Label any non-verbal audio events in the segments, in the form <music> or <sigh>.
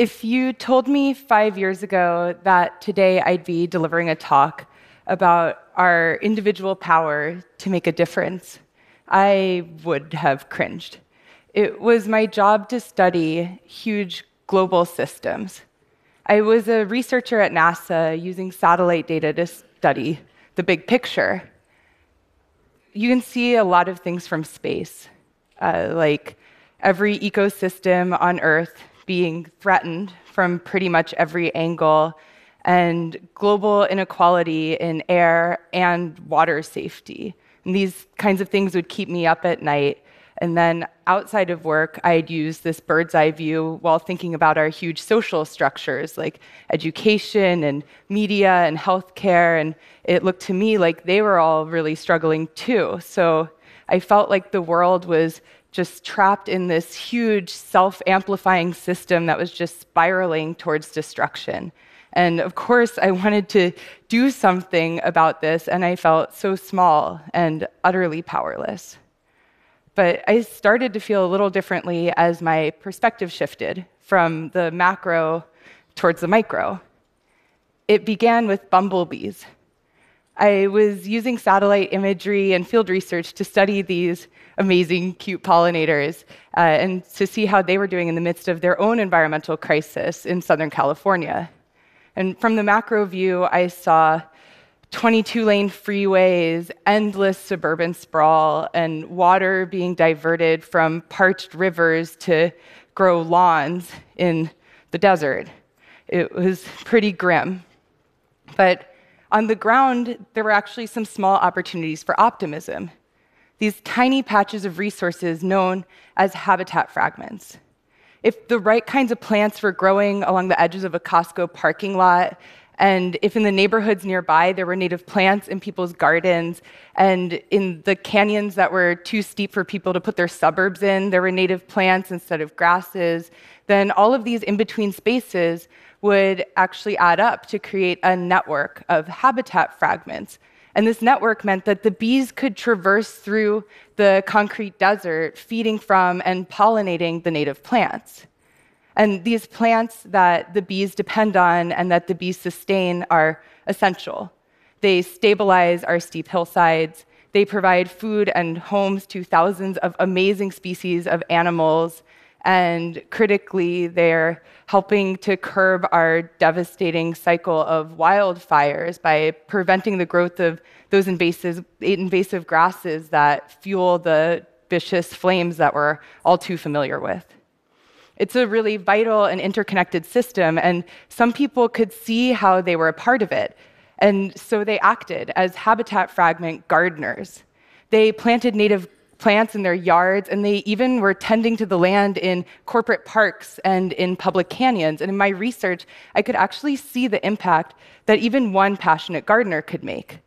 If you told me five years ago that today I'd be delivering a talk about our individual power to make a difference, I would have cringed. It was my job to study huge global systems. I was a researcher at NASA using satellite data to study the big picture. You can see a lot of things from space, uh, like every ecosystem on Earth being threatened from pretty much every angle, and global inequality in air and water safety. And these kinds of things would keep me up at night. And then outside of work, I'd use this bird's eye view while thinking about our huge social structures like education and media and healthcare. And it looked to me like they were all really struggling too. So I felt like the world was just trapped in this huge self amplifying system that was just spiraling towards destruction. And of course, I wanted to do something about this, and I felt so small and utterly powerless. But I started to feel a little differently as my perspective shifted from the macro towards the micro. It began with bumblebees. I was using satellite imagery and field research to study these amazing, cute pollinators uh, and to see how they were doing in the midst of their own environmental crisis in Southern California. And from the macro view, I saw 22 lane freeways, endless suburban sprawl, and water being diverted from parched rivers to grow lawns in the desert. It was pretty grim. But on the ground, there were actually some small opportunities for optimism. These tiny patches of resources known as habitat fragments. If the right kinds of plants were growing along the edges of a Costco parking lot, and if in the neighborhoods nearby there were native plants in people's gardens, and in the canyons that were too steep for people to put their suburbs in, there were native plants instead of grasses, then all of these in between spaces would actually add up to create a network of habitat fragments. And this network meant that the bees could traverse through the concrete desert, feeding from and pollinating the native plants. And these plants that the bees depend on and that the bees sustain are essential. They stabilize our steep hillsides. They provide food and homes to thousands of amazing species of animals. And critically, they're helping to curb our devastating cycle of wildfires by preventing the growth of those invasive, invasive grasses that fuel the vicious flames that we're all too familiar with. It's a really vital and interconnected system, and some people could see how they were a part of it. And so they acted as habitat fragment gardeners. They planted native plants in their yards, and they even were tending to the land in corporate parks and in public canyons. And in my research, I could actually see the impact that even one passionate gardener could make.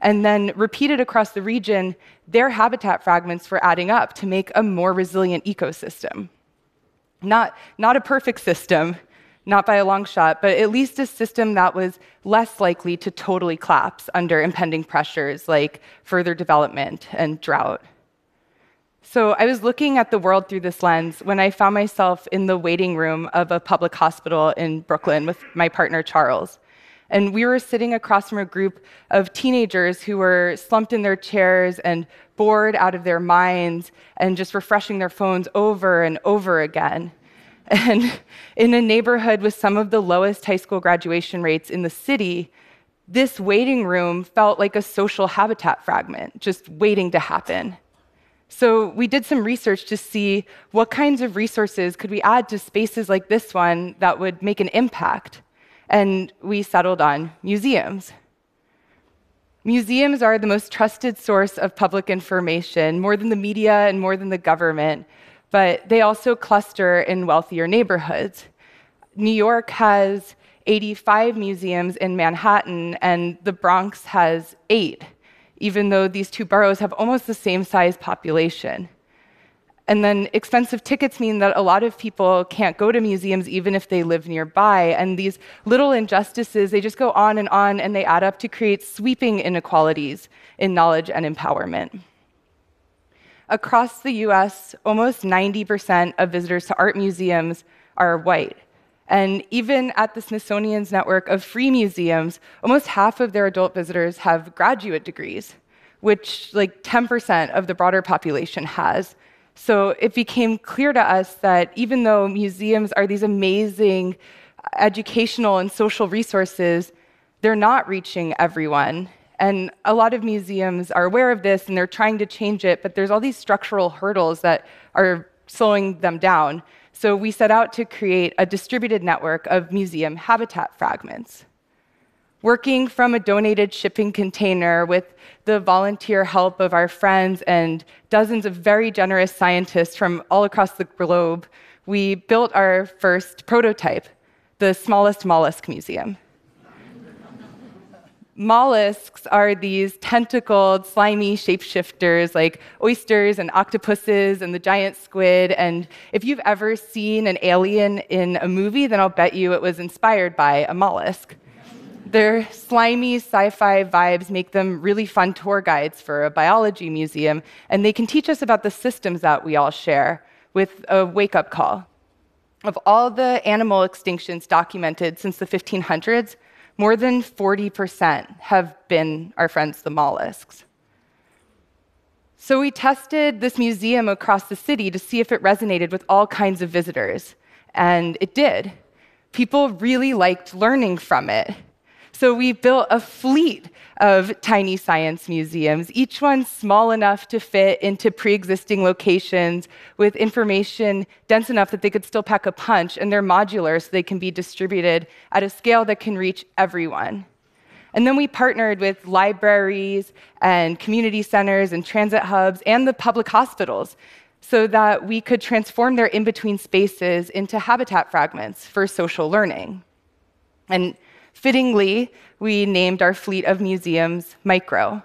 And then repeated across the region, their habitat fragments were adding up to make a more resilient ecosystem. Not, not a perfect system, not by a long shot, but at least a system that was less likely to totally collapse under impending pressures like further development and drought. So I was looking at the world through this lens when I found myself in the waiting room of a public hospital in Brooklyn with my partner Charles. And we were sitting across from a group of teenagers who were slumped in their chairs and bored out of their minds and just refreshing their phones over and over again. <laughs> And in a neighborhood with some of the lowest high school graduation rates in the city, this waiting room felt like a social habitat fragment, just waiting to happen. So we did some research to see what kinds of resources could we add to spaces like this one that would make an impact. And we settled on museums. Museums are the most trusted source of public information, more than the media and more than the government, but they also cluster in wealthier neighborhoods. New York has 85 museums in Manhattan, and the Bronx has eight, even though these two boroughs have almost the same size population. And then expensive tickets mean that a lot of people can't go to museums even if they live nearby. And these little injustices, they just go on and on and they add up to create sweeping inequalities in knowledge and empowerment. Across the US, almost 90% of visitors to art museums are white. And even at the Smithsonian's network of free museums, almost half of their adult visitors have graduate degrees, which like 10% of the broader population has. So it became clear to us that even though museums are these amazing educational and social resources, they're not reaching everyone. And a lot of museums are aware of this and they're trying to change it, but there's all these structural hurdles that are slowing them down. So we set out to create a distributed network of museum habitat fragments. Working from a donated shipping container with the volunteer help of our friends and dozens of very generous scientists from all across the globe, we built our first prototype, the smallest mollusk museum. Mollusks are these tentacled, slimy shapeshifters like oysters and octopuses and the giant squid. And if you've ever seen an alien in a movie, then I'll bet you it was inspired by a mollusk. Their slimy sci fi vibes make them really fun tour guides for a biology museum, and they can teach us about the systems that we all share with a wake up call. Of all the animal extinctions documented since the 1500s, more than 40% have been our friends, the mollusks. So we tested this museum across the city to see if it resonated with all kinds of visitors, and it did. People really liked learning from it. So we built a fleet of tiny science museums, each one small enough to fit into pre existing locations with information dense enough that they could still pack a punch, and they're modular so they can be distributed at a scale that can reach everyone. And then we partnered with libraries and community centers and transit hubs and the public hospitals so that we could transform their in between spaces into habitat fragments for social learning. And Fittingly, we named our fleet of museums Micro.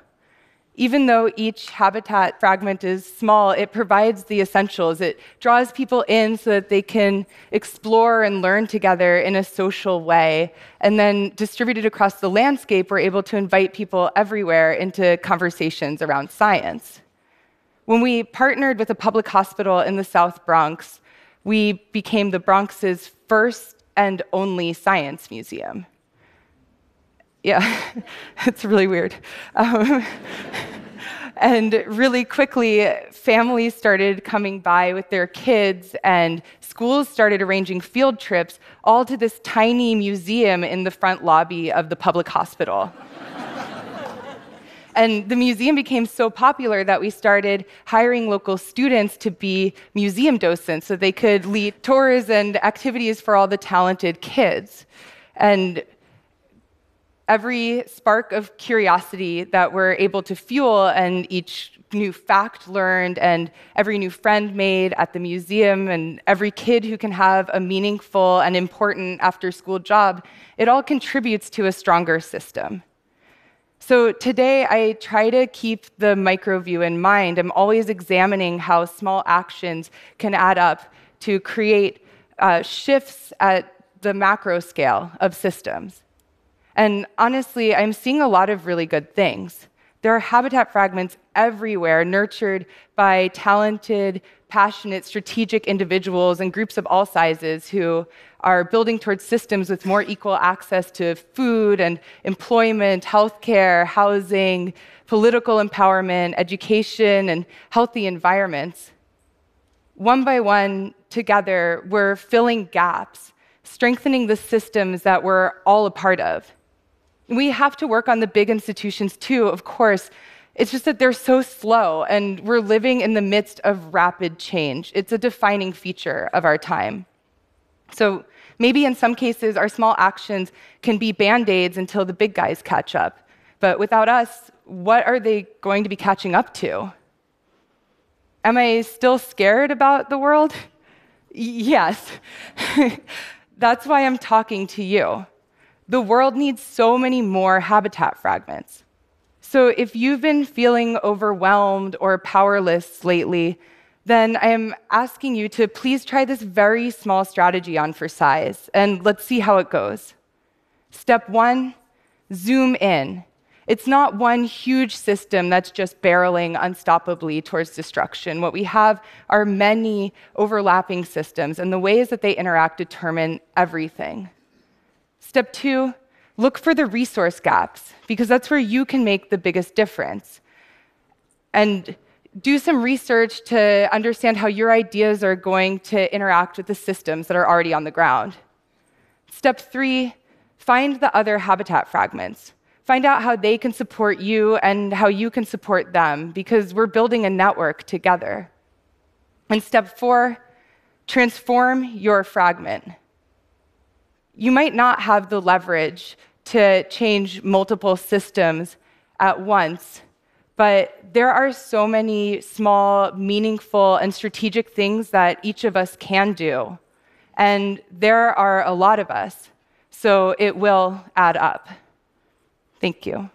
Even though each habitat fragment is small, it provides the essentials. It draws people in so that they can explore and learn together in a social way. And then, distributed across the landscape, we're able to invite people everywhere into conversations around science. When we partnered with a public hospital in the South Bronx, we became the Bronx's first and only science museum. Yeah, <laughs> it's really weird. Um, <laughs> and really quickly, families started coming by with their kids, and schools started arranging field trips all to this tiny museum in the front lobby of the public hospital. <laughs> and the museum became so popular that we started hiring local students to be museum docents so they could lead tours and activities for all the talented kids. And every spark of curiosity that we're able to fuel and each new fact learned and every new friend made at the museum and every kid who can have a meaningful and important after school job, it all contributes to a stronger system. So today, I try to keep the micro view in mind. I'm always examining how small actions can add up to create uh, shifts at the macro scale of systems. And honestly, I'm seeing a lot of really good things. There are habitat fragments everywhere, nurtured by talented, passionate, strategic individuals and groups of all sizes who are building towards systems with more equal access to food and employment, healthcare, housing, political empowerment, education, and healthy environments. One by one, together, we're filling gaps, strengthening the systems that we're all a part of. We have to work on the big institutions too, of course. It's just that they're so slow, and we're living in the midst of rapid change. It's a defining feature of our time. So maybe in some cases, our small actions can be band aids until the big guys catch up. But without us, what are they going to be catching up to? Am I still scared about the world? yes. <laughs> That's why I'm talking to you. The world needs so many more habitat fragments. So if you've been feeling overwhelmed or powerless lately, then I am asking you to please try this very small strategy on for size, and let's see how it goes. Step one zoom in. It's not one huge system that's just barreling unstoppably towards destruction. What we have are many overlapping systems, and the ways that they interact determine everything. Step two, look for the resource gaps, because that's where you can make the biggest difference. And do some research to understand how your ideas are going to interact with the systems that are already on the ground. Step three, find the other habitat fragments. Find out how they can support you and how you can support them because we're building a network together. And step four, transform your fragment. You might not have the leverage to change multiple systems at once, but there are so many small, meaningful, and strategic things that each of us can do. And there are a lot of us, so it will add up. Thank you.